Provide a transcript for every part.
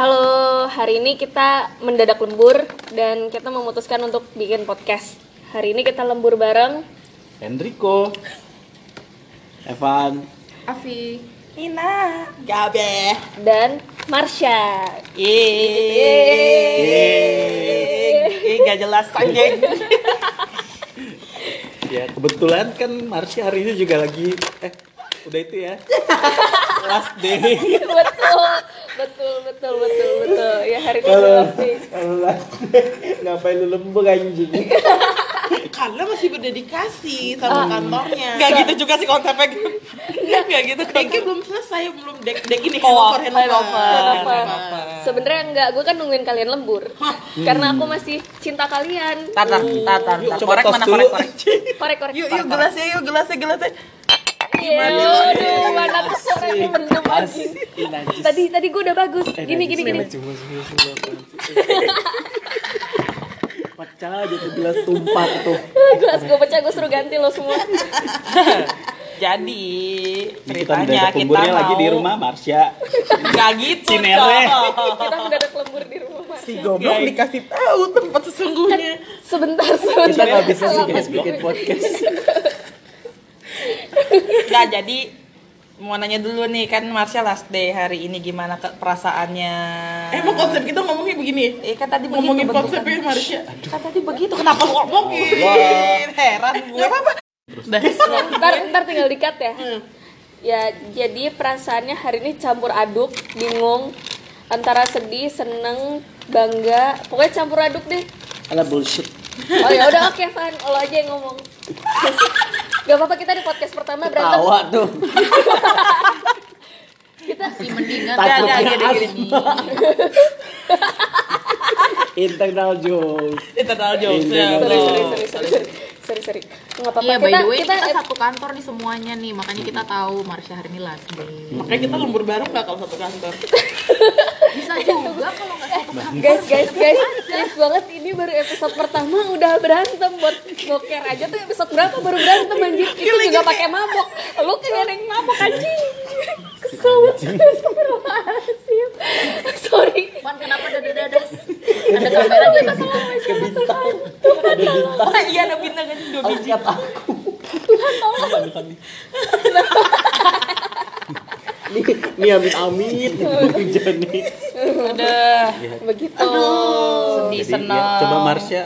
Halo, hari ini kita mendadak lembur dan kita memutuskan untuk bikin podcast. Hari ini kita lembur bareng. Enrico Evan Afi Ina, Gabe. dan Marsha. Yeay. Ih, gak jelas anjing. Ya kebetulan kan Marsha hari ini juga lagi Eh udah itu ya Last day betul, betul, betul, betul, betul. Ya hari ini day. kalau last day Ngapain lu lembur anjing Karena masih berdedikasi sama kantornya Gak gitu juga sih konsepnya. Gak gitu Deknya belum selesai, belum dek dek ini Oh, handover handover. Kenapa? Kenapa? Sebenarnya enggak, gue kan nungguin kalian lembur. Karena aku masih cinta kalian. Tar, tar, tar, tar, Yuk, tar. coba Korek mana dulu. korek, korek. Korek-korek. Yuk, yuk gelasnya, yuk gelasnya, gelasnya. Iya, aduh, mana tuh sore mendem anjing. Tadi tadi gue udah bagus. Gini gini gini. Pecah aja tuh gelas tumpah tuh Gelas gue pecah, gue suruh ganti lo semua. Jadi Ini kita ceritanya mendadak kita lemburnya lagi di mau- rumah Marsha Gak gitu. Cinere. Kita mendadak lembur di rumah. Mas. Si goblok dikasih tahu tempat sesungguhnya. Sebentar, sebentar. Kita gak bisa sih guys bikin podcast Gak jadi mau nanya dulu nih kan Marsha last day hari ini gimana ke perasaannya? Emang konsep kita ngomongnya begini. Eh kan tadi Ngomongin begitu konsepnya. Marsha. Kan tadi begitu. Kenapa lu ngomongin? Heran gue. apa Udah. Ntar, ntar tinggal dikat ya. Ya, jadi perasaannya hari ini campur aduk, bingung antara sedih, seneng, bangga, pokoknya campur aduk deh. Alah bullshit Oh ya udah oke Van, lo aja yang ngomong. Gak apa-apa kita di podcast pertama berantem. Tawa tuh Kita Mendingan Takutnya gini, gini. Internal jokes Internal jokes. Internal ya, sorry, bro. sorry, sorry, sorry, sorry, sorry. Nggak apa-apa. Iya, by kita, the way kita, kita, satu kantor nih semuanya nih, makanya kita tahu Marsha hari ini last day. Makanya kita lembur bareng gak kalau satu kantor. Bisa juga kalau nggak satu kantor. guys, guys, guys, please banget ini baru episode pertama udah berantem. Buat boker aja tuh episode berapa baru berantem anjir itu juga pakai mabok. Lu kayak ada yang mabok anjing. Kesel banget. Sorry. Wan, kenapa dada-dadas? Ada kamera di atas bintang Ada bintang Oh iya ada bintang kan dua biji. Aku. Iya bintang Nih, nih amit amit hujan nih. Udah begitu sedih Jadi, ya, senang. coba Marsha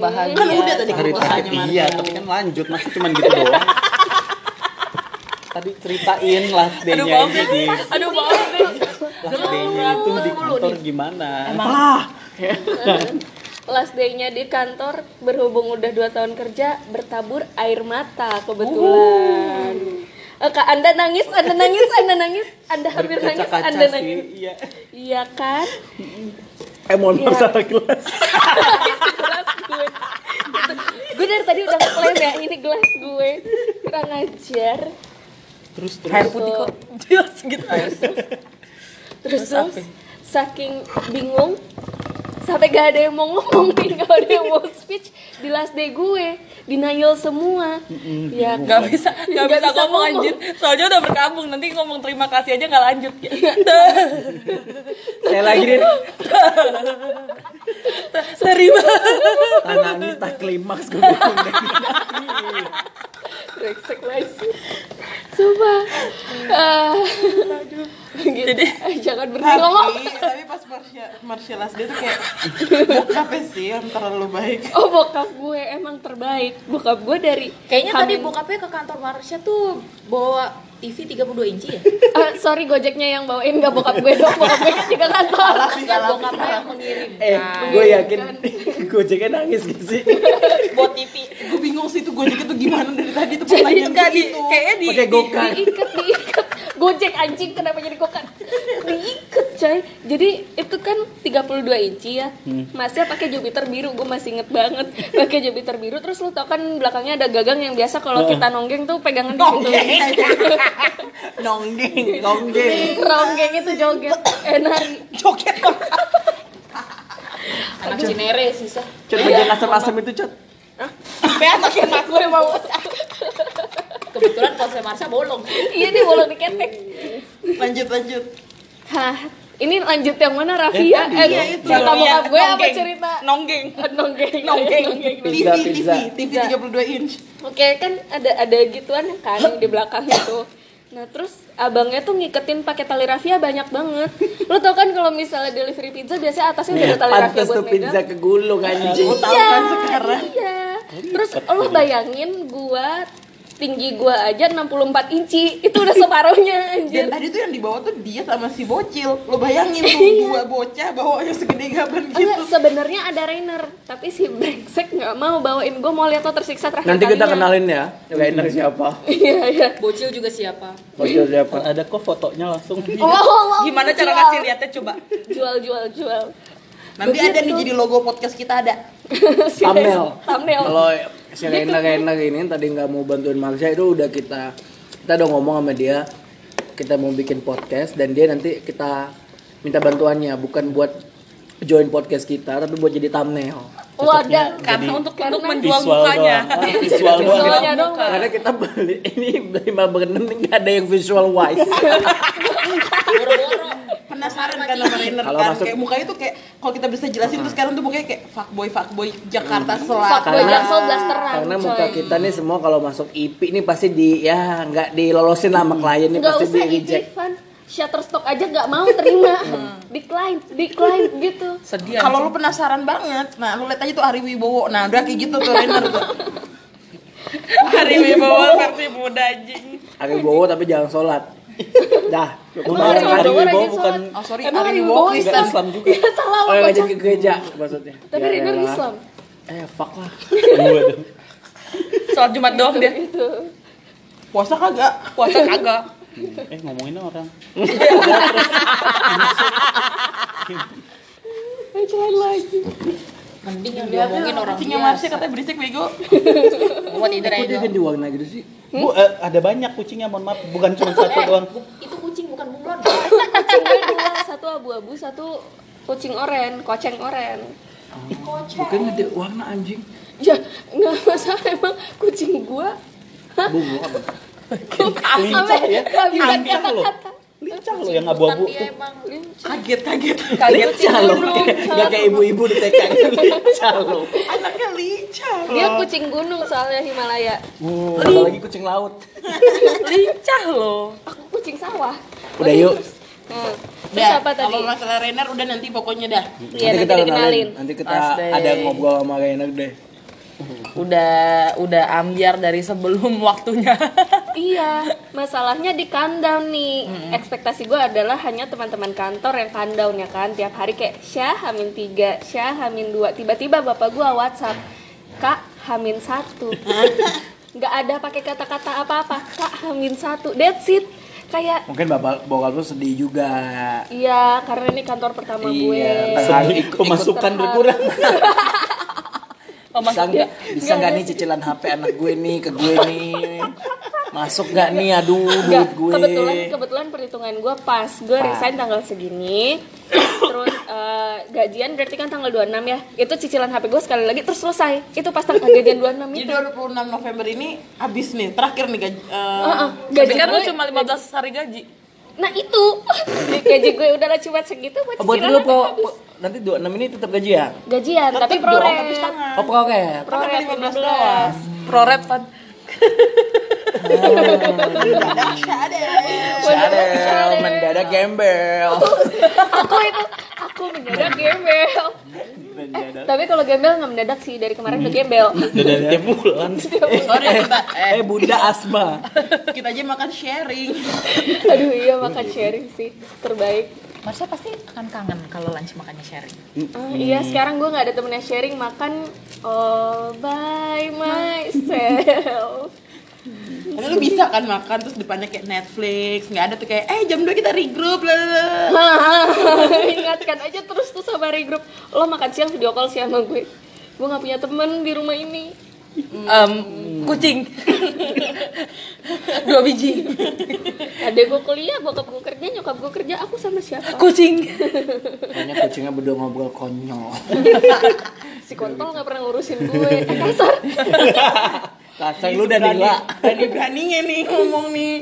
bahagia. Kan udah tadi hari Marsha. iya, tapi kan lanjut masih cuman gitu doang. Tadi ceritain last Aduh day-nya maaf ini deh. di Aduh maaf deh. last day-nya itu di kantor gimana? last day-nya di kantor berhubung udah dua tahun kerja bertabur air mata kebetulan Kak, anda nangis, anda nangis, anda nangis, anda hampir nangis, anda nangis. Iya. Iya kan? Eh mohon maaf Iya. salah kelas. gelas gue gue dari tadi udah ngeklaim ya ini gelas gue kurang ajar Terus terus. Air putih kok. Jelas gitu. terus terus saking bingung sampai gak ada yang mau ngomong nih gak ada yang mau speech di last day gue denial semua ya Gak bisa, gak Nggak bisa, bisa ngomong ngomong. anjir. Soalnya udah berkabung, nanti ngomong terima kasih aja gak lanjut. Saya lagi nih. Terima. Tak nangis tak klimaks gue deh. Brengsek lagi Sumpah Ah. gitu. Jadi Eh, Jangan berhenti ngomong Tapi, pas Marsha, Marsha last day tuh kayak bokapnya sih yang terlalu baik. Oh bokap gue emang terbaik Bokap gue dari Kayaknya tadi bokapnya ke kantor Marsha tuh bawa TV 32 inci ya? Ah, sorry gojeknya yang bawain gak bokap gue dong Bokap gue kan juga kantor Enggak, bokapnya yang mengirim. Eh, gue yakin Gojeknya nangis gak sih? buat TV. Gue bingung sih itu gojek itu gimana dari tadi tuh Jadi pertanyaan Enggak gue di, itu. kayaknya di. Pakai gokar. diikat diikat gojek anjing kenapa jadi gokar diikat coy jadi itu kan 32 inci ya masnya pakai Jupiter biru gue masih inget banget pakai Jupiter biru terus lu tau kan belakangnya ada gagang yang biasa kalau kita nonggeng tuh pegangan di situ Nonggeng, nonggeng. ronggeng itu joget eh nari Joget kok. Anak Cinere susah. Cut bagian asam-asam itu cut. Sampai anak emak gue mau. Kebetulan konsep Marsha bolong. iya nih bolong diketek Lanjut lanjut. Hah, ini lanjut yang mana Rafia? tadi eh, dong. itu. cerita Iya, bokap gue apa nonggeng. cerita? Nonggeng. Nonggeng. Nonggeng. TV, Pizza, TV, pizza. TV 32 inch. Oke kan ada ada gituan kan yang di belakang itu. Nah terus abangnya tuh ngiketin pakai tali rafia banyak banget. Lo tau kan kalau misalnya delivery pizza biasanya atasnya udah ada tali rafia buat tuh pizza kegulung anjing. Tahu kan sekarang. Iya. Terus lo bayangin gua tinggi gua aja 64 inci itu udah separuhnya anjir. Dan tadi tuh yang dibawa tuh dia sama si bocil. Lo bayangin tuh gua bocah bawa yang segede gaban gitu. Enggak, sebenarnya ada Rainer, tapi si brengsek nggak mau bawain. Gue mau lihat lo tersiksa terakhir Nanti kita kalinya. kenalin ya. Rainer siapa? Iya iya. Bocil juga siapa? Bocil siapa? Ada kok fotonya langsung. Oh, oh, oh, Gimana cara jual. ngasih lihatnya coba? Jual jual jual. Nanti ada nih jadi logo podcast kita ada. Thumbnail. Thumbnail. Kalau si Rainer Rainer ini tadi nggak mau bantuin Marsha itu udah kita kita udah ngomong sama dia kita mau bikin podcast dan dia nanti kita minta bantuannya bukan buat join podcast kita tapi buat jadi thumbnail. Wadah. Karena untuk Karena untuk menjual Visual mukanya. doang. Ah, Visual doang. Visualnya dong. Karena kita beli ini beli berenam nggak ada yang visual wise. Penasaran kan sama Rainer Kalau kan masuk- kayak mukanya tuh kayak kalau kita bisa jelasin tuh sekarang tuh mukanya kayak fuckboy fuckboy Jakarta Selatan. Fuckboy Karena- Jaksel blasteran. Karena coy. muka kita nih semua kalau masuk IP nih pasti di ya nggak dilolosin sama klien nih pasti di reject. Shutterstock aja nggak mau terima. decline, decline gitu. Sedih. Kalau lu penasaran banget, nah lu lihat aja tuh Ari Wibowo. Nah, udah kayak gitu tuh Rainer tuh. hari Wibowo versi muda anjing. Agak bowo tapi jangan sholat. Dah. Emang Ari Kemarin Wibowo Wibowo sholat? Oh, sorry, Emang Ari Ari Wibowo. Islam. Islam juga. Iya salah Oh lo yang ngajak ke gereja maksudnya. Tapi Ya Rainer elah. Islam. Eh fuck lah. Sholat Jumat doang dia. Itu. Puasa kagak? Puasa kagak. Eh ngomongin orang. Ayo jalan lagi. Mending yang diomongin orang biasa. Marsha katanya berisik bego. What either Kok I dia know. ganti warna gitu sih? Bu, eh, ada banyak kucingnya, mohon maaf, bukan cuma satu doang. Bu- Itu kucing bukan bunglon. Kucing gue dua, satu abu-abu, satu kucing oren, koceng oren. Bukan ganti warna anjing. Ya, nggak masalah emang kucing gua. Bungo apa? Lincah ya. Lincah loh. Lincah loh yang abu-abu tuh. emang Kaget kaget. Lincah loh. Gak kayak ibu-ibu di TK. Lincah loh. Anaknya lincah. Dia kucing gunung soalnya Himalaya. Uh, apalagi kucing laut. Lincah loh. Aku kucing sawah. Udah yuk. Nah, terus Udah, apa tadi? kalau masalah Rainer udah nanti pokoknya dah. Iya, nanti kita dikenalin. kenalin. Nanti kita Asik. ada ngobrol sama Rainer deh. Udah udah ambiar dari sebelum waktunya. Iya, masalahnya di countdown nih. Ekspektasi gue adalah hanya teman-teman kantor yang countdown ya kan. Tiap hari kayak Syah Hamin 3, Syah Hamin 2. Tiba-tiba bapak gue WhatsApp, Kak Hamin 1. Nggak ada pakai kata-kata apa-apa. Kak Hamin 1. That's it. Kayak Mungkin bapak bokap lu sedih juga. Iya, karena ini kantor pertama gue. Iya, Sedih, ikut- pemasukan terharu. berkurang. Bisa nggak bisa nggak nih cicilan HP anak gue nih ke gue nih masuk nggak nih aduh duit gue kebetulan kebetulan perhitungan gue pas gue Pas. resign tanggal segini terus eh, gajian berarti kan tanggal 26 ya itu cicilan HP gue sekali lagi terus selesai itu pas tanggal gajian 26 Jadi itu 26 November ini habis nih, terakhir nih gaji. eh, Heeh, Tapi gaji kan lu gue cuma 15 hari gaji. Nah itu. Gaji gue udahlah cuma segitu buat oh, buat cicilan lu nanti 26 ini tetap gaji ya gajian tapi Tetep dong, proret. tapi setengah. oh proret. Kan 15 doang. 15 Proret syadeh. Shadel mendadak gembel. Aku itu aku mendadak gembel. Eh, tapi kalau gembel nggak mendadak sih dari kemarin udah gembel. Udah dari tiap bulan. Sorry kita eh, eh bunda asma. Kita aja makan sharing. aduh iya makan sharing sih. Terbaik. Marsha pasti akan kangen kalau lunch makannya sharing. Ah, iya sekarang gue nggak ada temennya sharing makan all by myself Karena lu bisa kan makan terus depannya kayak Netflix, nggak ada tuh kayak eh jam 2 kita regroup lah. ingatkan aja terus tuh sama regroup lo makan siang video call sih sama gue gue nggak punya temen di rumah ini Em, kucing. Dua biji. adek gue kuliah bokap gue kerja nyokap gue kerja aku sama siapa Kucing. kayaknya kucingnya berdua ngobrol konyol si kontol nggak pernah ngurusin gue Eh, kasar kasar lu dan Nila Berani beraninya nih ngomong nih.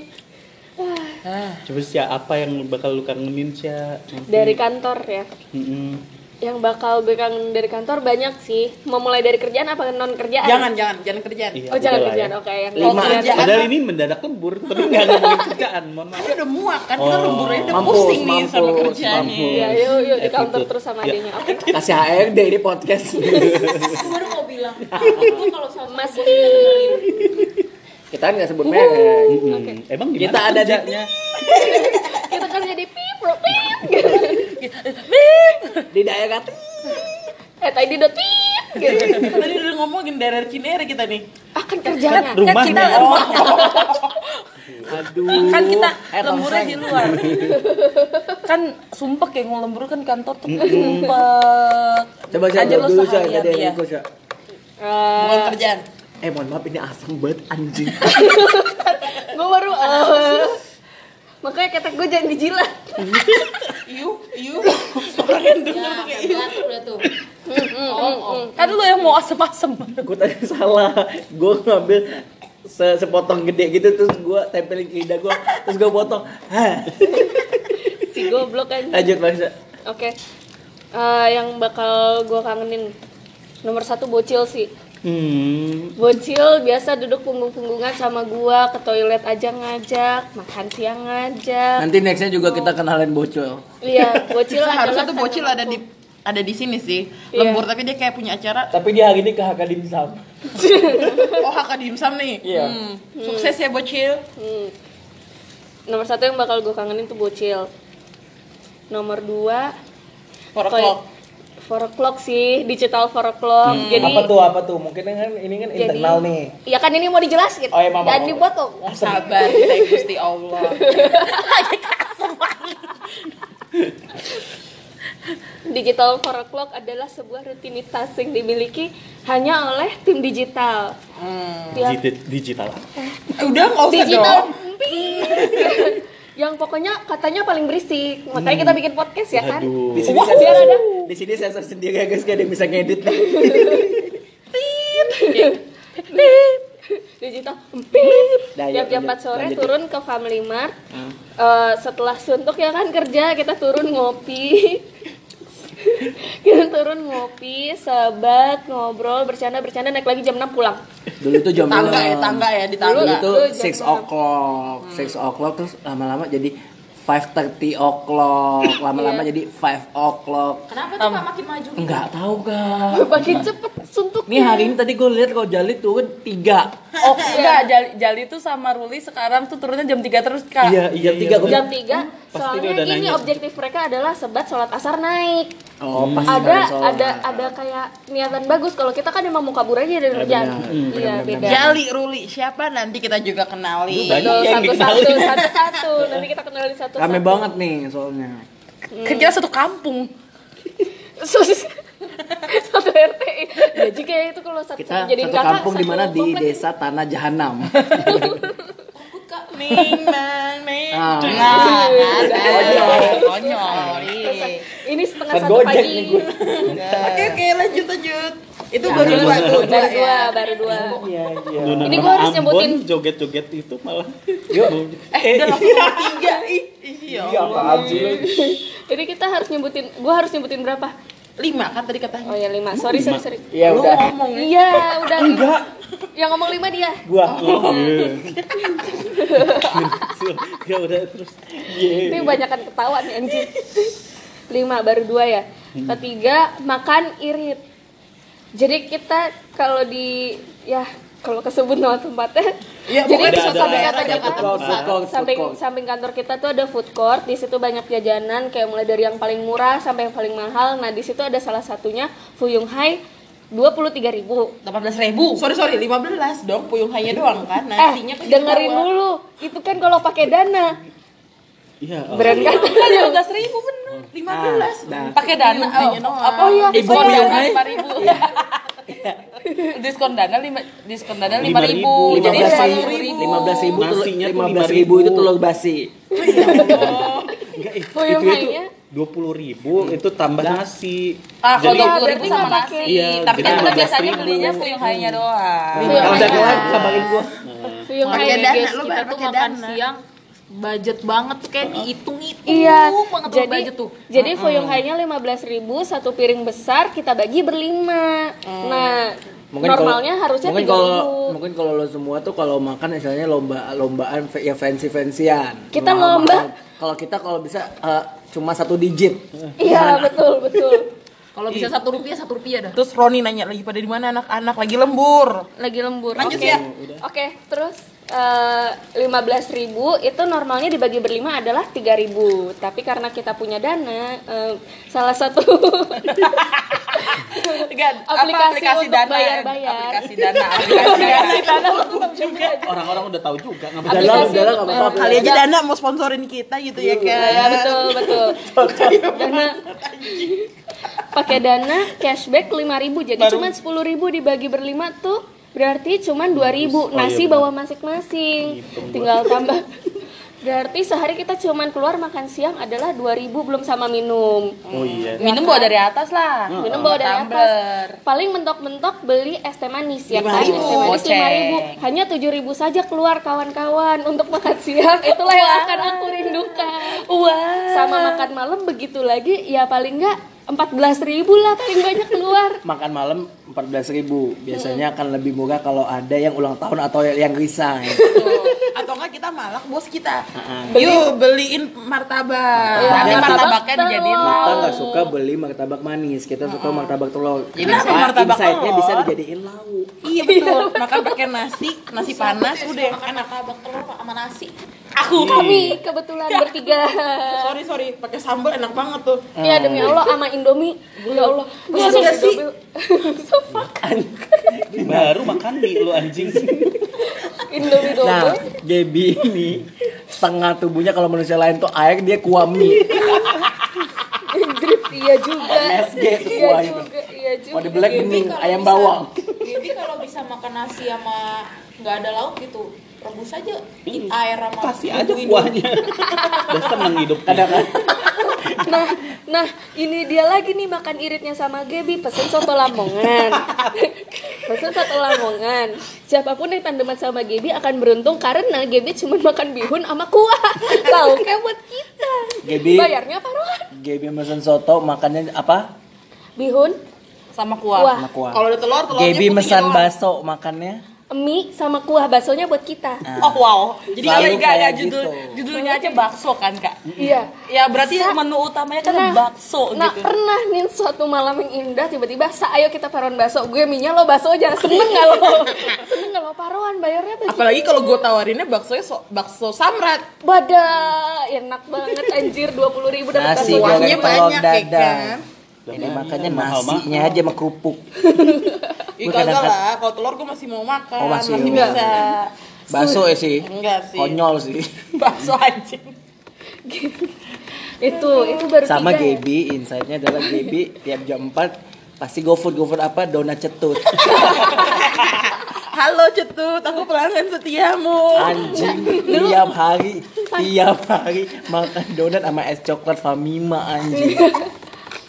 Coba sih apa yang bakal lu kangenin sih? Dari kantor ya. Mm-mm. Yang bakal gue kangen dari kantor banyak sih. Mau mulai dari kerjaan apa non kerjaan? Jangan, jangan, jangan kerjaan. Iya, Oh jangan udah kerjaan. ya. Oke, yang Lima non kerjaan. Padahal ini mendadak lembur, tapi nggak ngomongin kerjaan, mohon maaf. Dia udah muak kan, kita Oh. lembur aja udah Mampus, pusing nih sama mampus, kerjaannya. mampus. Iya, yuk yuk di Attitude. terus sama Ya. adanya. Oke. Kasih HRD ini podcast. Baru bilang. Kalau sama Mas gue dikenalin. kita kan nggak sebut merek. Mm-mm. Emang gimana Kita ada di- kerjanya? Kita kerja di pip, bro, pip. Di daerah Eh, tadi pip. Gitu. Tadi udah ngomongin daerah Cinere kita nih. Akan kerjanya. Rumahnya. kita Oh. Aduh. kan kita Eh, lemburnya di luar kan sumpek ya mau lembur kan kantor tuh sumpek Coba saya Aja lo dulu saya seharian, tadi ikut, Sya. Bukan kerjaan. Eh mohon maaf ini asam banget anjing. gue baru eh. makanya kata gue jangan dijilat Iu, iu. Orang yang denger Ya, tuh kayak iu. udah tuh. kan lu yang mau asem-asem gue tadi salah. Gue ngambil se sepotong gede gitu terus gue tempelin ke lidah gue terus gue potong. Si goblok kan Lanjut Bang. Sya. oke Eh, yang bakal gue kangenin nomor satu bocil sih Hmm. bocil biasa duduk punggung-punggungan sama gua ke toilet aja ngajak makan siang ngajak Nanti nextnya juga kita kenalin bocil. iya bocil Seharusnya adalah tuh bocil ada di ada di sini sih. Iya. Lembur tapi dia kayak punya acara. Tapi dia hari ini ke HK Dimsum. Oh, Haka Dimsum nih. Iya. Hmm. Sukses ya bocil. Hmm. nomor satu yang bakal gue kangenin tuh bocil nomor dua clock. Four o'clock sih digital four o'clock jadi apa tuh apa tuh? Mungkin kan ini kan jadi internal nih. ya kan ini mau dijelasin Oh, iya, maaf, dan dipotong Sabar, kita Gusti Allah. Digital four o'clock adalah sebuah rutinitas yang dimiliki hanya oleh tim digital. Tiap Digi- digital. Udah nggak usah digital dong. Yang pokoknya katanya paling berisik. Makanya kita bikin podcast ya kan. Aduh. Di sini sensor, biar ada di sini sensor sendiri ya guys, kayak ada yang bisa ngedit nih. digital pip. Tiap jam lanjut, 4 sore lanjut. turun ke Family Mart. Eh, setelah suntuk ya kan kerja, kita turun ngopi. kita turun ngopi, sahabat, ngobrol, bercanda-bercanda naik lagi jam 6 pulang. Dulu tuh jam Tangga ya, tangga ya di tangga. itu Dulu 6 enam. o'clock, 6 o'clock terus lama-lama jadi 5.30 o'clock, lama-lama Iya. jadi 5 o'clock. Kenapa tuh Kak makin maju gitu? Enggak tahu kak. Makin cepet suntuknya. Nih hari ini tadi gue lihat kalau Jali turun 3 oh enggak Jali, Jali tuh sama Ruli sekarang tuh turunnya jam 3 terus kak Iya, iya, Jam tiga, jam 3 Pasti soalnya udah ini nanya. objektif mereka adalah sebat sholat asar naik Oh, ada sholat. ada ada kayak niatan bagus kalau kita kan emang mau kabur aja dari kerjaan benar. iya beda Jali, Ruli, siapa nanti kita juga kenali. Betul, yang satu-satu dikenalin. satu-satu nanti kita kenalin satu-satu Rame banget nih soalnya. kan kita satu kampung Sus- satu RT ya juga ya itu kalau satu Kita satu kakak kampung di mana di desa Tanah Jahanam. Ming, man, ming. Ah. Nah, ada. Konyol. Konyol. iya. ini setengah Kan satu pagi. Oke, oke, lanjut, lanjut. Itu baru Baru dua tuh. baru ya. dua baru dua Iya, iya. Dona Ini nama gua harus nyebutin. joget-joget itu malah. Yuk. Eh, udah langsung nomor tiga. Ih, iya. Iya, apaan sih jadi kita harus nyebutin gua harus nyebutin berapa Lima kan tadi katanya. oh ya lima sorry sorry sorry Iya Lu udah. ngomong ya. iya udah enggak yang ngomong lima dia Gua. Oh, ya udah terus. Iya. Ini banyakan ketawa nih anjing. Lima baru dua ya. Ketiga makan irit. Jadi kita kalau di ya kalau kesebut nama tempatnya. Iya, jadi di ada- samping ada- food court, food court, food samping court. samping kantor kita tuh ada food court. Di situ banyak jajanan kayak mulai dari yang paling murah sampai yang paling mahal. Nah di situ ada salah satunya Fuyung Hai dua puluh tiga ribu. 18 ribu. Sorry, sorry, 15 dong. Puyung hanya doang kan. Eh Nasinya kan dengerin dibawa. dulu. Itu kan kalau pakai dana. Iya. oh. Brand kan? lima belas ribu bener 15. Nah, pakai dana oh, apa Oh iya, diskon oh iya. dana lima ribu diskon dana lima diskon dana lima ribu Lima seratus ribu. lima belas ribu Nasinya lima belas ribu 5.000. itu telur basi Enggak, itu Fuyung itu Hai-nya? Dua puluh ribu itu tambah nasi. ah kalau dua puluh ribu sama nasi. Iya, tapi kan kita 15.000. biasanya belinya fuyung hainya doang. Fuyung kalau udah kelar kabarin gua. Fuyung Hai dana, guys, kita tuh makan siang budget banget tuh kayak dihitung-hitung Iya, banget tuh jadi budget tuh. jadi Fuyung Hai-nya 15.000 satu piring besar kita bagi berlima. Nah, normalnya kalau- harusnya mungkin 3.000. kalau mungkin kalau lo semua tuh kalau makan misalnya lomba lombaan ya fancy fancyan Kita lomba. kalau kita kalau bisa eh, cuma satu digit Iya, betul, betul. Kalau bisa satu rupiah satu rupiah dah. Terus Roni nanya lagi pada di mana anak-anak lagi lembur. Lagi lembur. Lanjut Oke. ya. Oke, terus eh, 15.000 itu normalnya dibagi berlima adalah 3.000. Tapi karena kita punya dana, eh, salah satu Enggak, apa Aplikasi aplikasi untuk dana. bayar-bayar. aplikasi dana aplikasi dana. Orang-orang udah tahu juga nggak Aplikasi lah untuk nggak apa-apa. kali aja dana mau sponsorin kita gitu ya Ya, kan betul, betul. Dana pakai dana cashback 5.000 jadi cuma 10.000 dibagi berlima tuh berarti cuma 2.000 nasi bawa masing-masing. Tinggal tambah. Berarti sehari kita cuma keluar makan siang adalah 2.000 belum sama minum. Oh iya. minum bawa dari atas lah. Minum bawa dari atas. Paling mentok-mentok beli es teh manis ya kan? es teh manis Goceng. 5000 hanya 7000 saja keluar kawan-kawan untuk makan siang. Itulah yang akan aku rindukan. Wah. Sama makan malam begitu lagi ya paling enggak 14.000 lah paling banyak keluar. Makan malam 14.000 biasanya akan lebih murah kalau ada yang ulang tahun atau yang resign. Atau enggak kita malak bos kita. Yuk beliin martabak. Nanti martabak martabaknya dijadiin kita nggak suka beli martabak manis. Kita suka martabak telur. Jadi kenapa? martabak telur? bisa dijadiin lauk. Iya betul. Makan pakai nasi nasi panas udah. Enak. Martabak telur sama nasi. Aku. Kami kebetulan bertiga. Sorry sorry. Pakai sambal enak banget tuh. Ya demi Allah sama Indomie. Ya Allah. Gua enggak sih. Baru makan di lu anjing. Indomie nah double Gaby ini setengah tubuhnya kalau manusia lain tuh air dia kuami. Drip iya juga. MSG iya juga iya juga. Kalau di black bening ayam bisa- bawang Jadi kalau bisa makan nasi sama nggak ada lauk gitu, rebus aja air sama Kasih aja kuahnya. Udah seneng hidup. kadang Nah, nah ini dia lagi nih makan iritnya sama Gaby pesen soto Lamongan. pesen soto Lamongan. Siapa pun yang tandeman sama Gaby akan beruntung karena Gaby cuma makan bihun sama kuah. Tahu kayak buat kita. Gaby Bayarnya paruhan. Gaby mesen soto makannya apa Bihun, sama kuah kuah, sama kuah kalau ada telur telurnya Gaby doang. bakso makannya mie sama kuah baksonya buat kita. Oh wow, jadi Selalu enggak enggak kayak judul gitu. judulnya aja bakso kan kak? Iya. Ya berarti menu utamanya kan Nah, bakso nah gitu. pernah nih suatu malam yang indah tiba-tiba sa ayo kita paruan bakso gue minyak lo bakso aja seneng gak lo seneng gak lo paruan bayarnya berapa Apalagi kalau gue tawarinnya baksonya so, bakso samrat. Badah, enak banget anjir 20 ribu dapat nasi bakso. Kuahnya banyak, ya dadar ini makannya mahal-mahal. nasinya aja sama kerupuk Ih kagak lah, kalau telur gue masih mau makan, Oh, masih masih, bisa. bakso ya sih Enggak sih. konyol sih Bakso anjing. itu itu baru sama tiga ya? Gaby insightnya adalah Gaby tiap jam 4 pasti GoFood GoFood apa donat cetut Halo Cetut, aku pelanggan setiamu. anjing tiap hari tiap hari makan donat sama es coklat Famima anjing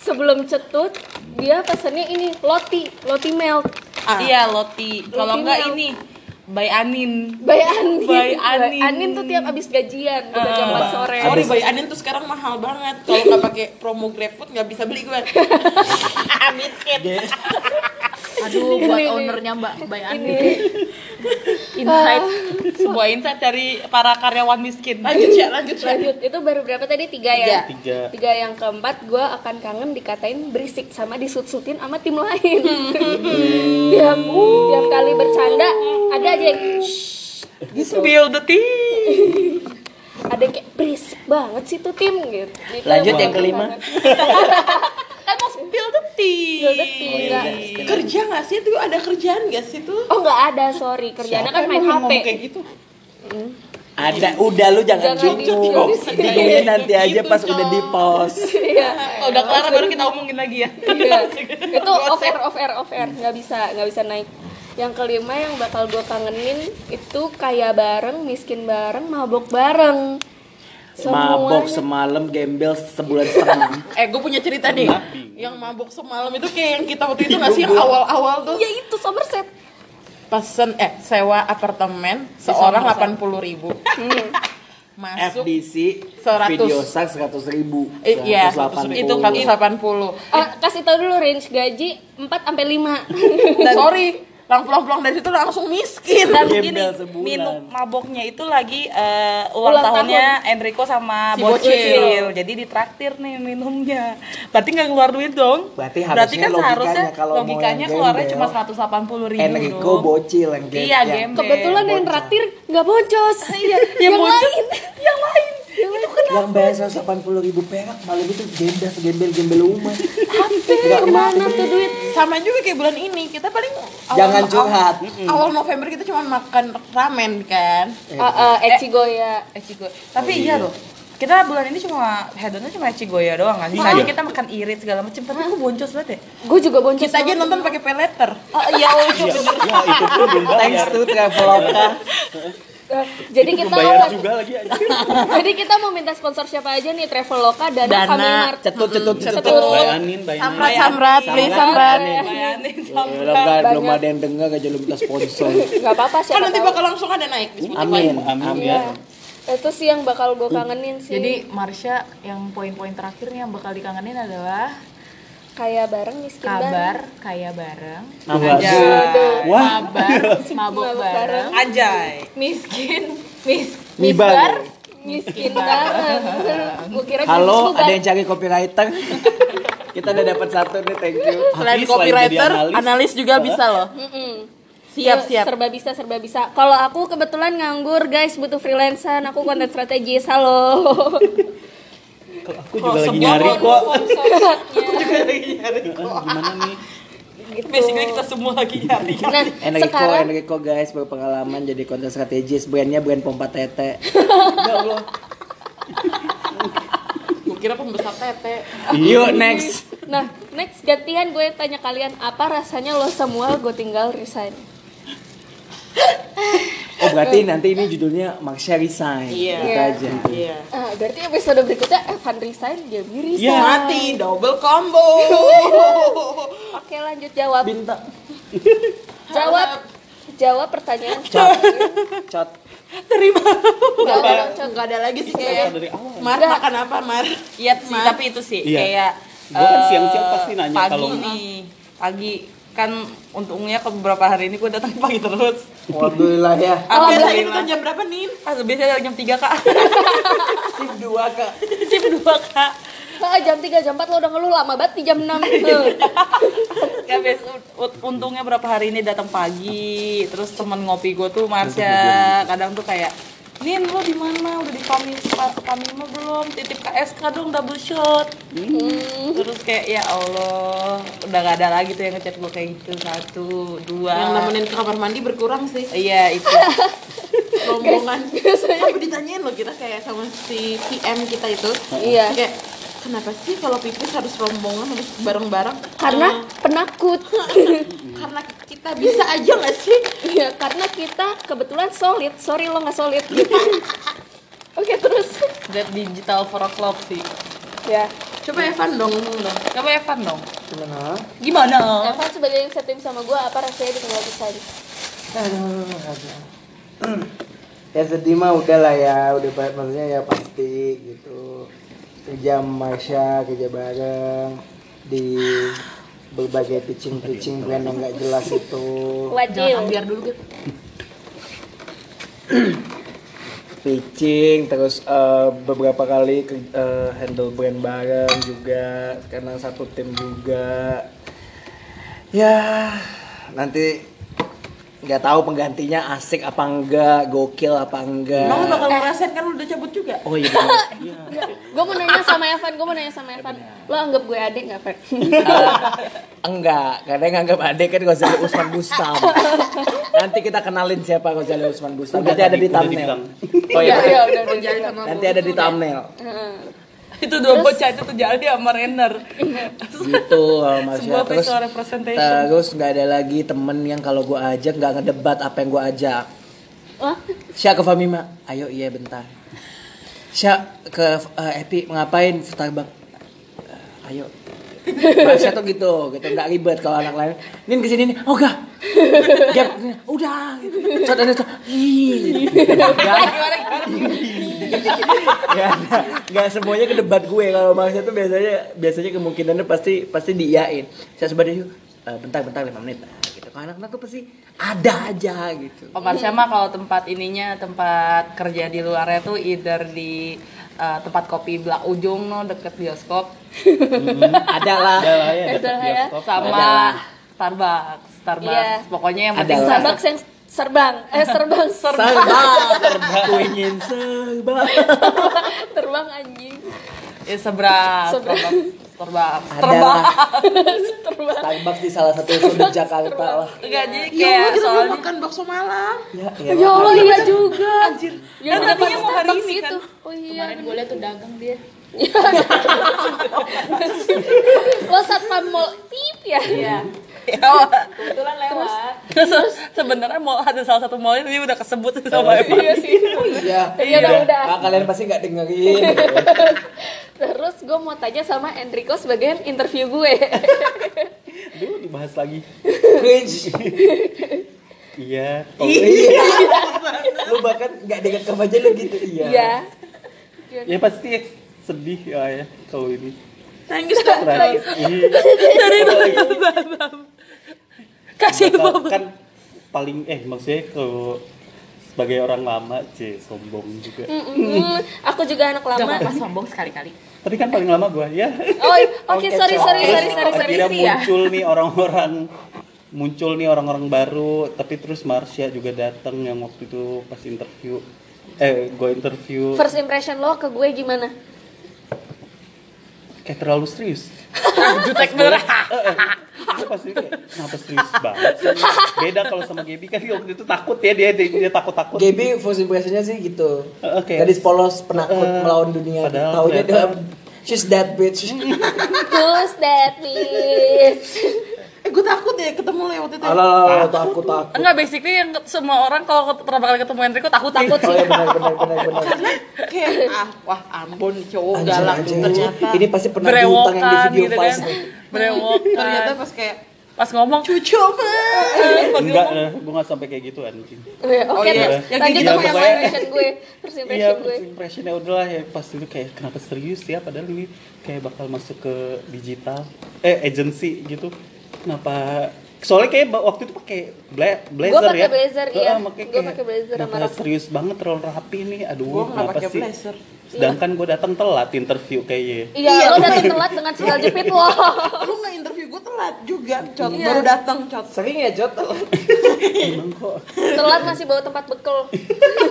sebelum cetut dia pesannya ini loti loti milk Iya Loti. Kalau enggak milk. ini Bay Anin. Bay Anin Bay Anin. Anin tuh tiap abis gajian udah jam 4 sore Sorry, Bay Anin tuh sekarang mahal banget. Kalau nggak pakai promo GrabFood nggak bisa beli gue. Miskin. Aduh, buat ownernya Mbak Ani. ini Insight. Sebuah insight dari para karyawan miskin. Lanjut ya, lanjut ya. lanjut itu baru berapa tadi tiga ya Tiga. tiga yang keempat gue akan kangen dikatain berisik sama disut-sutin sama tim lain tiap tiap kali bercanda ada aja yang gitu Spill the tea. ada yang kayak berisik banget sih tuh tim gitu Itu Lanjut yang kelima. Kan mau spill the tea. Spill the tea, enggak. Kerja nggak sih tuh? Ada kerjaan nggak sih tuh? oh nggak ada sorry kerjanya kan main hp ngomong kayak gitu. ada udah lu jangan Jangan bingung di-jokes di sini. bingungnya nanti aja Gitu, pas udah di post iya Oh, udah kelar baru kita omongin lagi ya. Iya. itu off air off air off air nggak bisa nggak bisa naik yang kelima yang bakal gue kangenin itu kaya bareng miskin bareng mabok bareng mabok Semuanya. semalam gembel sebulan setengah Eh, gue punya cerita nih. Yang mabuk semalam itu kayak yang kita waktu itu nggak sih yang awal-awal tuh. ya itu Somerset Pesen eh sewa apartemen seorang delapan puluh ribu. Masuk FDC 100. video sak 100 ribu. Eh, iya, 180. itu 180. Ah, kasih tau dulu range gaji 4 sampai 5. Dan sorry, lang pulang-pulang dari situ langsung miskin. Dan Gembel gini, sebulan. minum maboknya itu lagi eh, ulang, Ulang tahunnya Enrico sama Si Bocil. Bocil. Jadi ditraktir nih minumnya. Berarti nggak keluar duit dong. Berarti Berarti harusnya kan logikanya seharusnya kalau logikanya keluarnya gembel, cuma 180 ribu Enrico dong. bocil yang game. Iya, yang- gembel. Kebetulan yang traktir nggak boncos. Iya, Yang yang boncos. lain. Yang lain. Yang lain. Yang bayar 180 ribu perak malam itu gembel segembel gembel umat. Hampir ke mana tuh duit? Sama juga kayak bulan ini, kita paling awal, Jangan curhat. Awal, awal November kita cuma makan ramen kan. Uh, uh, Echigoya. Echigo. Tapi iya loh. Kita bulan ini cuma hedonnya cuma Echigoya doang kan. Sisanya kita makan irit segala macam. Tapi aku boncos banget ya. Gue juga boncos. Kita aja nonton pakai pay letter. Oh iya, oh, iya. Ya, ya itu pun belum Thanks to Traveloka. Jadi kita bayar juga lagi aja. Jadi kita mau minta sponsor siapa aja nih Traveloka, Dana, Dana, Family Cetut cetut cetut. Cetut. Bayanin, bayanin. Samrat, samrat, please samrat. Bayanin sama. Belum kan ada yang dengar aja belum minta sponsor. Gak apa-apa Kan siapa nanti bakal langsung ada naik di. Amin. Amin Amin. ya. Itu sih yang bakal gue kangenin sih. Jadi Marsha yang poin-poin terakhir nih yang bakal dikangenin adalah kayak bareng miskin kabar kaya bareng, Waduh. Wah. Mabok bareng, Anjay. miskin, mis Mibar. misbar, miskin banget. Gue kira Halo, ada yang cari copywriter? Kita udah dapat satu nih, thank you. Selain copywriter, analis. analis. juga bisa loh. Mm-mm. Siap, siap. Serba bisa, serba bisa. Kalau aku kebetulan nganggur, guys, butuh freelancer. Aku konten strategis. Halo. Kalau aku juga lagi nyari kok. Gimana nih? Basically kita semua lagi nyari. Nah, Enrico, sekarang Enrico guys berpengalaman jadi konten strategis. Brandnya brand pompa tete. Gue kira pembesar tete. Yuk next. Nah, next gantian gue tanya kalian apa rasanya lo semua gue tinggal resign. Oh berarti nanti ini judulnya Marsha resign. Iya. Gitu aja. Iya. Ah, berarti episode berikutnya Evan resign, Gaby resign. Iya. Mati double combo. Oke, lanjut jawab. Bintang. Jawab. Jawab pertanyaan. Cot. Cot. Gak ada, Cok. Enggak ada lagi sih kayak Dari awal. Mar makan apa Mar? Iya sih, Mar. tapi itu sih Iya. kayak Gua kan eh, siang-siang pasti nanya pagi kalau- nih. Pagi kan untungnya ke beberapa hari ini gue datang pagi terus. Alhamdulillah ya. Oh, biasanya Alhamdulillah. kita jam berapa nih? Ah, biasanya dari jam 3 kak Tim dua kak. Jam 2 kak Ah, jam 3, jam 4 lo udah ngeluh lama banget di jam 6 Ya biasa ut- untungnya berapa hari ini datang pagi Terus temen ngopi gue tuh Marsha Kadang tuh kayak Nin lo di mana udah di Pami Pamima belum titip KSK dong double shot terus kayak ya Allah udah gak ada lagi tuh yang ngechat gue kayak gitu satu dua Yang nemenin ke kamar mandi berkurang sih. iya itu Rombongan. Sampai ditanyain loh kita kayak sama si PM kita itu. Iya. Kayak kenapa sih kalau pipis harus rombongan harus bareng-bareng? Karena penakut Karena kita bisa aja nggak sih? Iya, karena kita kebetulan solid. Sorry lo gak solid. Gitu Oke, terus. That digital for a club sih. Ya, Coba Evan dong. coba Evan dong. Gimana? gimana? Evan sebagai yang setim sama gue Apa rasanya ditinggal resign? Ya sedih mah udah lah ya, udah maksudnya ya pasti gitu. Kerja sama Marsha, kerja bareng. Di berbagai pitching-pitching brand yang nggak jelas itu. Wajil Biar dulu gitu. pitching terus eh, beberapa kali ke- eh, handle brand bareng juga karena satu tim juga ya nanti nggak tahu penggantinya asik apa enggak gokil apa enggak. Emang lu bakal ngerasain kan udah cabut juga? oh iya bener. Gue mau nanya sama Evan, gue mau nanya sama Evan. Lo anggap gue adik gak, Evan? enggak karena yang nganggap adek kan Ghazali Usman Bustam. Nanti kita kenalin siapa Ghazali Usman Bustam. Nanti ada di thumbnail. oh iya Iya, udah, udah, Jadi udah. sama nanti ada di thumbnail itu dua bocah itu tuh jadi sama Renner. Gitu uh, Marsha. Sebuah terus terus nggak ada lagi temen yang kalau gue ajak nggak ngedebat apa yang gue ajak. Wah, Sya ke Famima ayo iya bentar. Sya ke eh, Epi ngapain? Starbucks Eh, ayo Marsha tuh gitu gitu nggak ribet kalau anak lain Nin ke sini nih oh enggak Gap udah gitu. Cot ada cot Nggak. Semuanya ke debat gue kalau Marsha tuh biasanya biasanya kemungkinannya pasti pasti diiyain. Saya sebenarnya yuk eh, bentar bentar lima menit nah, gitu. Kalau anak-anak tuh pasti ada aja gitu. Oh, mah kalau tempat ininya tempat kerja di luarnya tuh either di uh, tempat kopi belak ujung no deket bioskop ada lah. Ada lah ya, deket ya. bioskop. sama Starbucks Starbucks Iya. pokoknya yang Ada penting. Starbucks yang serbang eh serbang serbang Serba, ku ingin serba. terbang anjing ya seberang Seberang. Starbucks Starbucks Ada terbang lah. terbang Starbucks di salah satu sudut Jakarta lah. enggak jadi Ya Allah, kayak kita mau soalnya makan bakso malam. Ya, ya Allah iya juga anjir yang Kan tadinya mau hari Starbucks ini kan. oh iya Kemarin gue liat tuh dagang dia. lo satpam mall tip ya Iya. Kebetulan lewat. Terus sebenarnya mau ada salah satu mall ini udah kesebut sama Evan. iya sih Iya. Iya, udah, udah. Ah, kalian pasti nggak dengerin. terus gue mau tanya sama Enrico sebagai interview gue Aduh, dibahas lagi. Cringe. Iya. kalau- Iya. Lu bahkan nggak direkam aja lu gitu. Iya. iya Ya pasti sedih ya, ya kalau ini. Nangis dah. Terakhir. Iya. Kasih Bob. kan paling eh maksudnya kalau sebagai orang lama c sombong juga. Mm-mm. aku juga anak Gak lama. Apa-apa sombong sekali-kali. tapi kan paling lama gua ya. Oh oke sorry sorry sorry sorry sorry. Akhirnya sorry ya. muncul nih orang-orang muncul nih orang-orang baru. Tapi terus Marsha juga datang yang waktu itu pas interview eh gue interview. First impression lo ke gue gimana kayak terlalu serius Jutek bener. Gue pasti kayak kenapa serius banget sih? beda kalau sama Gaby kan dia waktu itu takut ya dia dia, dia takut takut Gaby first impressionnya sih gitu. Oke. Gadis polos penakut Eh, melawan dunia. Taunya dia she's that bitch. who's that bitch Eh, gue takut ya ketemu lo ya waktu itu. Alah, takut takut. Enggak basically yang semua orang kalau pertama kali ketemu Enrico takut Takut Oh sih. ya benar benar benar benar. Kayak ah, wah ampun cowok Anjir, galak anjir, ternyata. Ini pasti pernah diutang yang di video gitu Vice kan. Ternyata pas kayak Pas ngomong cucu mah. enggak lah gue nggak sampai kayak gitu anjing Oke, Oh, iya. terus Yang lanjut gitu sama ya, yang impression gue first Iya, impression gue first impressionnya udahlah ya pas itu kayak kenapa serius ya padahal ini kayak bakal masuk ke digital eh agency gitu kenapa soalnya kayak waktu itu pakai bla- blazer pakai ya blazer, iya. Gua kayak, pakai blazer sama kenapa rok. serius banget terlalu rapi nih aduh Gue nggak kenapa pakai sih blazer. sedangkan gue datang telat interview kayaknya iya lo datang telat dengan sendal jepit lo Lu nggak interview gue telat juga, cot. Iya. Baru datang, cot. Sering ya Jot? emang kok telat masih bawa tempat bekal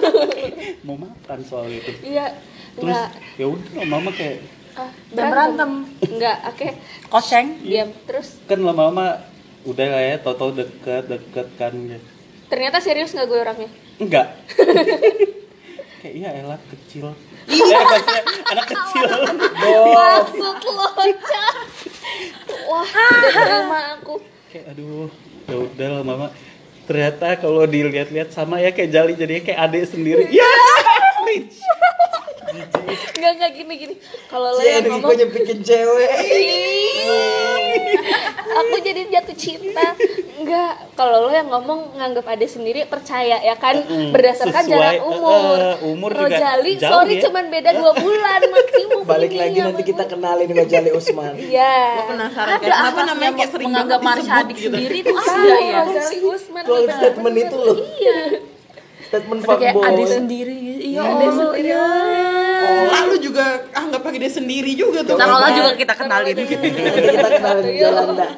mau makan soal itu iya terus ya udah mama kayak ah, Dan berantem. enggak oke koceng. diam terus kan lama-lama udah lah ya tau-tau deket deket kan ya ternyata serius nggak gue orangnya Enggak. Kayak iya elah kecil. eh maksudnya anak kecil. maksud lo wah udah terima aku kayak aduh, ya udah lah mama. Ternyata kalau dilihat-lihat sama ya kayak Jali jadinya kayak adik sendiri. Ya. cringe. Enggak enggak gini gini. Kalau lo Si yang ngomong nyepikin cewek. aku jadi jatuh cinta. Enggak, kalau lo yang ngomong nganggap adik sendiri percaya ya kan Mm-mm. berdasarkan Sesuai, jarak umur. eh, eh, umur juga Rojali, jauh sorry ya. cuman beda dua bulan maksimum. Balik lagi nanti gue. kita kenalin Rojali Usman. Iya. Gue penasaran Ada kayak kenapa namanya yang kayak sering menganggap banget Marsha disebut adik gitu. sendiri itu ada ya. Rojali Usman. Kalau statement itu loh. Iya. Statement Kayak fuckboy. adik sendiri. Iya, Adik Allah, sendiri. Lalu juga anggap pakai dia sendiri juga tuh. Allah juga kita kenalin. Kita kenalin di jalan dah.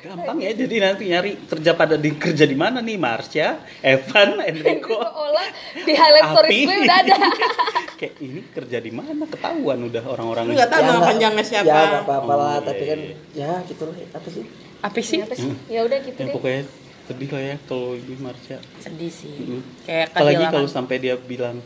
Gampang ya jadi nanti nyari kerja pada di kerja di mana nih Marsha, Evan, Enrico. Olah di highlight stories Api. gue udah ada. kayak ini kerja di mana ketahuan udah orang-orang nggak tahu nama panjangnya siapa. Ya nggak apa-apa lah, Oh, tapi iya, kan ya gitu lah. Apa sih? Apa sih? Apa sih? Ya udah gitu Ya deh. pokoknya sedih lah ya kalau ini Marsha. Sedih sih. Mm. Kayak Apalagi kalau sampai dia bilang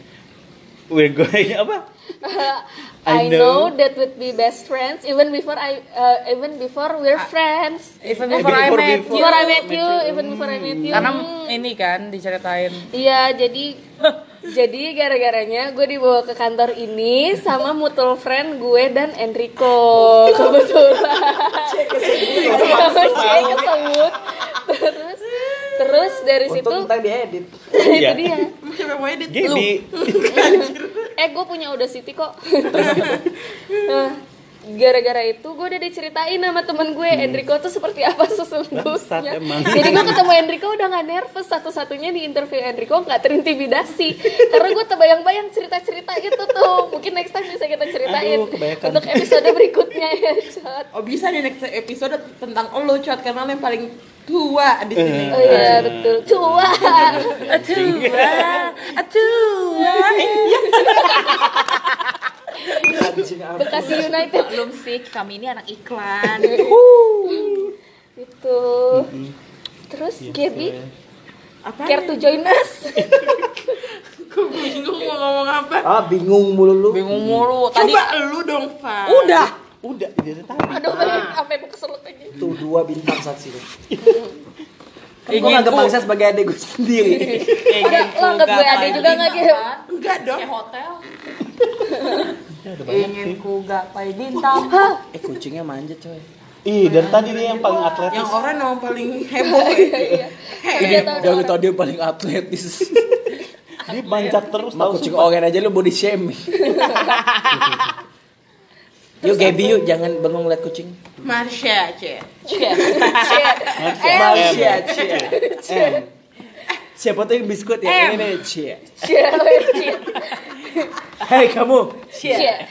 we're going apa? I I know know. that would be best friends even before I uh, even before we're friends. Even Eh, before I before- met you. Before I met you, even before I met you. Karena ini kan diceritain. Iya, jadi jadi gara-garanya gue dibawa ke kantor ini sama mutual friend gue dan Enrico kebetulan. Cie kesebut. Terus terus dari situ Untung tentang diedit. itu Iya. dia. Siapa yang mau edit? Gaby. eh gue punya Audacity kok nah, gara-gara itu gue udah diceritain sama temen gue Enrico tuh seperti apa sesungguhnya emang. jadi gue ketemu Enrico udah gak nervous satu-satunya di interview Enrico nggak terintimidasi karena gue terbayang-bayang cerita-cerita itu tuh mungkin next time bisa kita ceritain Aduh, kebanyakan. untuk episode berikutnya ya Cot. Oh bisa nih next episode tentang lo Cot karena lo yang paling tua di sini. oh iya betul tua Tua, tua. Bekasi United Belum sih, kami ini anak iklan. itu terus Gaby Apa? care to join us Gue bingung mau ngomong apa. Ah bingung mulu lu. Bingung mulu. Tadi Coba lu dong, Fa. Udah, udah dari tadi. aduh sampai mau keselut aja Tuh dua bintang saat sini. Kan gue Ingin nganggap Bangsa sebagai adek gue sendiri. Udah, lo anggap gue adek juga nggak gitu Enggak dong. Kayak hotel. Ya, Ingin ku gapai bintang. eh kucingnya manja coy. Ih, dari tadi dia yang paling atletis. Yang orang yang paling heboh ya. iya Dia tahu dari orang. tadi dia paling atletis. Dia manjat terus tahu kucing oren aja lu body shaming. Yuk Gaby yuk jangan bengong liat kucing. Marsha, Cie. Cie. Marsha, cie. Siapa tuh yang biskuit ya? Ini nih, cie. Cie. Cie. Hei kamu. Cie.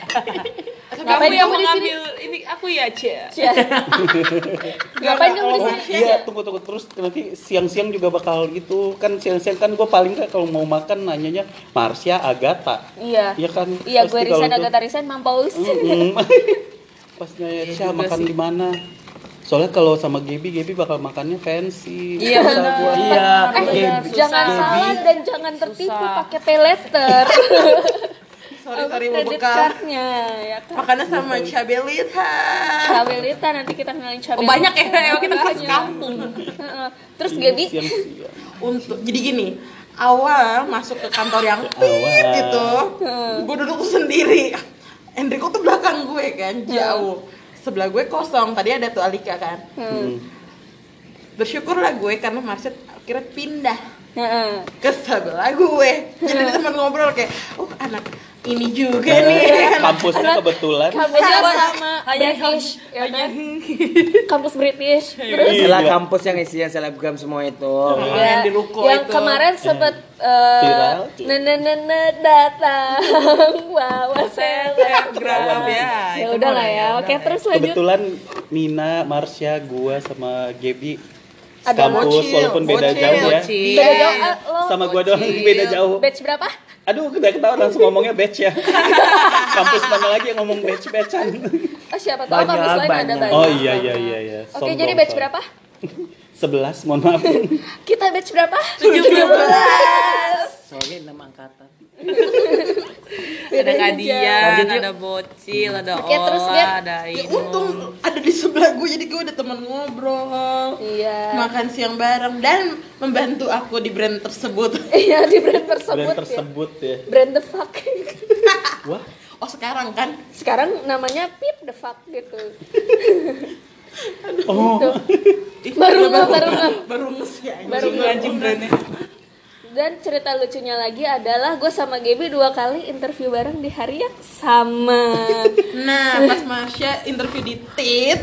Kamu Ngapain yang kamu di sini? mengambil ini aku ya, Cia. Cie. Ngapain kamu di sini? iya, tunggu tunggu terus nanti siang-siang juga bakal gitu kan siang-siang kan gue paling nggak kalau mau makan nanyanya Marsha Agatha Iya. Iya kan Iya, gue Risan itu- Agatha Risan Mampus. Mm. pas nanya Syah makan di mana soalnya kalau sama Gaby Gaby bakal makannya fancy Iya, Susah bener. gua. Iya. Eh, Gaby. jangan Gaby. salah dan jangan tertipu pakai pay letter. Sorry, sorry mau bekal. ya kan. Makannya sama Cabelita. Cabelita nanti kita kenalin Cabelita. Oh, banyak ya, emang kita Banyak. sekampung. Heeh. Terus Gaby siang-siang Untuk jadi gini, awal masuk ke kantor yang pit Awal. itu, gue duduk sendiri. Enrico tuh belakang gue kan, jauh. Sebelah gue kosong, tadi ada tuh Alika kan. Hmm. Bersyukurlah gue karena Marsha akhirnya pindah Heeh. ke sebelah gue. Jadi teman ngobrol kayak, oh anak ini juga nih. kampusnya kebetulan. Kampusnya sama Hanya British, ya kan? Kampus British. Terus? Setelah Iya. kampus yang isinya selebgram semua itu. yang di ruko yang itu. kemarin sempet eh, Viral. nene datang. Bawa selebgram. Ya. ya udah lah ya. oke terus lanjut. Kebetulan Nina Marsha gua sama Gaby Ada kampus walaupun beda jauh ya. Beda jauh. Sama gua doang beda jauh. Batch berapa aduh udah ketahuan langsung ngomongnya batch ya. Kampus mana lagi yang ngomong batch batchan oh siapa tahu Banyak, kampus lain ada banyak. banyak. oh iya iya iya iya. Oke Sombong, jadi batch berapa? Sebelas mohon maaf. Kita batch berapa? 17. Soalnya nama angkatan. Ada Kadian, Lanjut ada Bocil, ada Oke, terus, Gap. Ola, ada Ya untung ada di sebelah gue jadi gue ada teman ngobrol. iya Makan siang bareng dan membantu aku di brand tersebut. iya di brand tersebut brand ya tersebut ya brand the fuck wah Oh sekarang kan sekarang namanya pip the fuck gitu oh Ih, Baru baru nggak, baru nggak. baru ya Baru nggak. brandnya. Dan cerita lucunya lagi adalah gue sama Gaby dua kali interview bareng di hari yang sama. Nah pas Marsha interview di TIT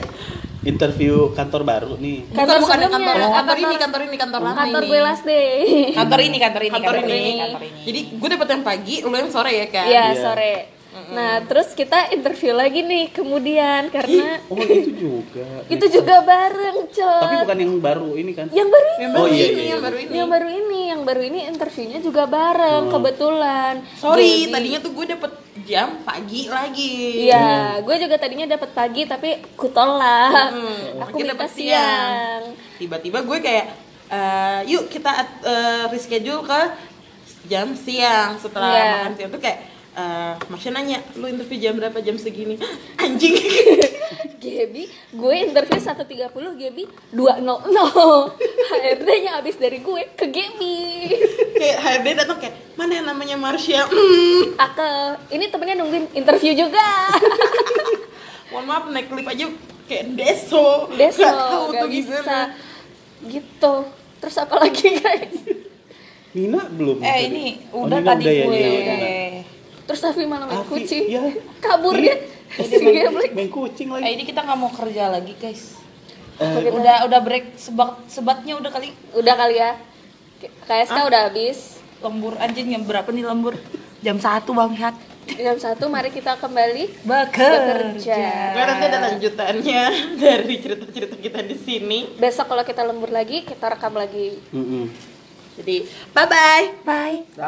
interview kantor baru nih Kantor bukan, bukan kantor, oh, kantor ini kantor- kantor ini kantor lama Kantor ini gue last day. Kantor ini, kantor ini, kantor ini. kantor ini. Jadi gue dapet yang pagi, lo yang sore ya kan? Iya Iya. sore. Nah terus kita interview lagi nih kemudian karena oh itu juga itu juga bareng cok. tapi bukan yang baru ini kan Yang baru ini. Yang baru Oh, iya, ini, iya, yang iya. baru ini. Yang baru ini, yang baru ini interviewnya juga bareng kebetulan. Sorry, Jadi- tadinya tuh gue dapet jam pagi lagi. Iya, gue juga tadinya dapat pagi tapi kutolak. Hmm, Aku minta dapet siang. siang. Tiba-tiba gue kayak, eh, yuk kita eh, reschedule ke jam siang setelah Iya. makan siang tuh kayak eh Masya nanya, lu interview jam berapa jam segini? Anjing Gaby, gue interview 1.30, Gaby 2.00 HRD-nya abis dari gue ke Gaby Kayak HRD datang kayak, mana yang namanya Marsha? Hmm. Ake, ini temennya nungguin interview juga Mohon maaf, naik lift aja kayak deso Deso, Nggak tahu gak tuh bisa gimana. Gitu Terus apa lagi guys? Nina belum Eh ini Oh, udah Nina tadi udah ya, gue. Nina udah. Terus Afi malah main Afi, kucing iya. kabur Iya. dia Ini si main, geblek main kucing Eh, lagi. ini kita nggak mau kerja lagi guys. Eh, Udah udah break sebat sebatnya udah kali udah kali ya KSK udah habis lembur anjing jam berapa nih lembur? Jam satu bang jam satu mari kita kembali Bekerja. bekerja Gue nanti ada lanjutannya dari cerita-cerita kita di sini. besok kalau kita lembur lagi kita rekam lagi mm-mm. Jadi bye bye. bye Dah.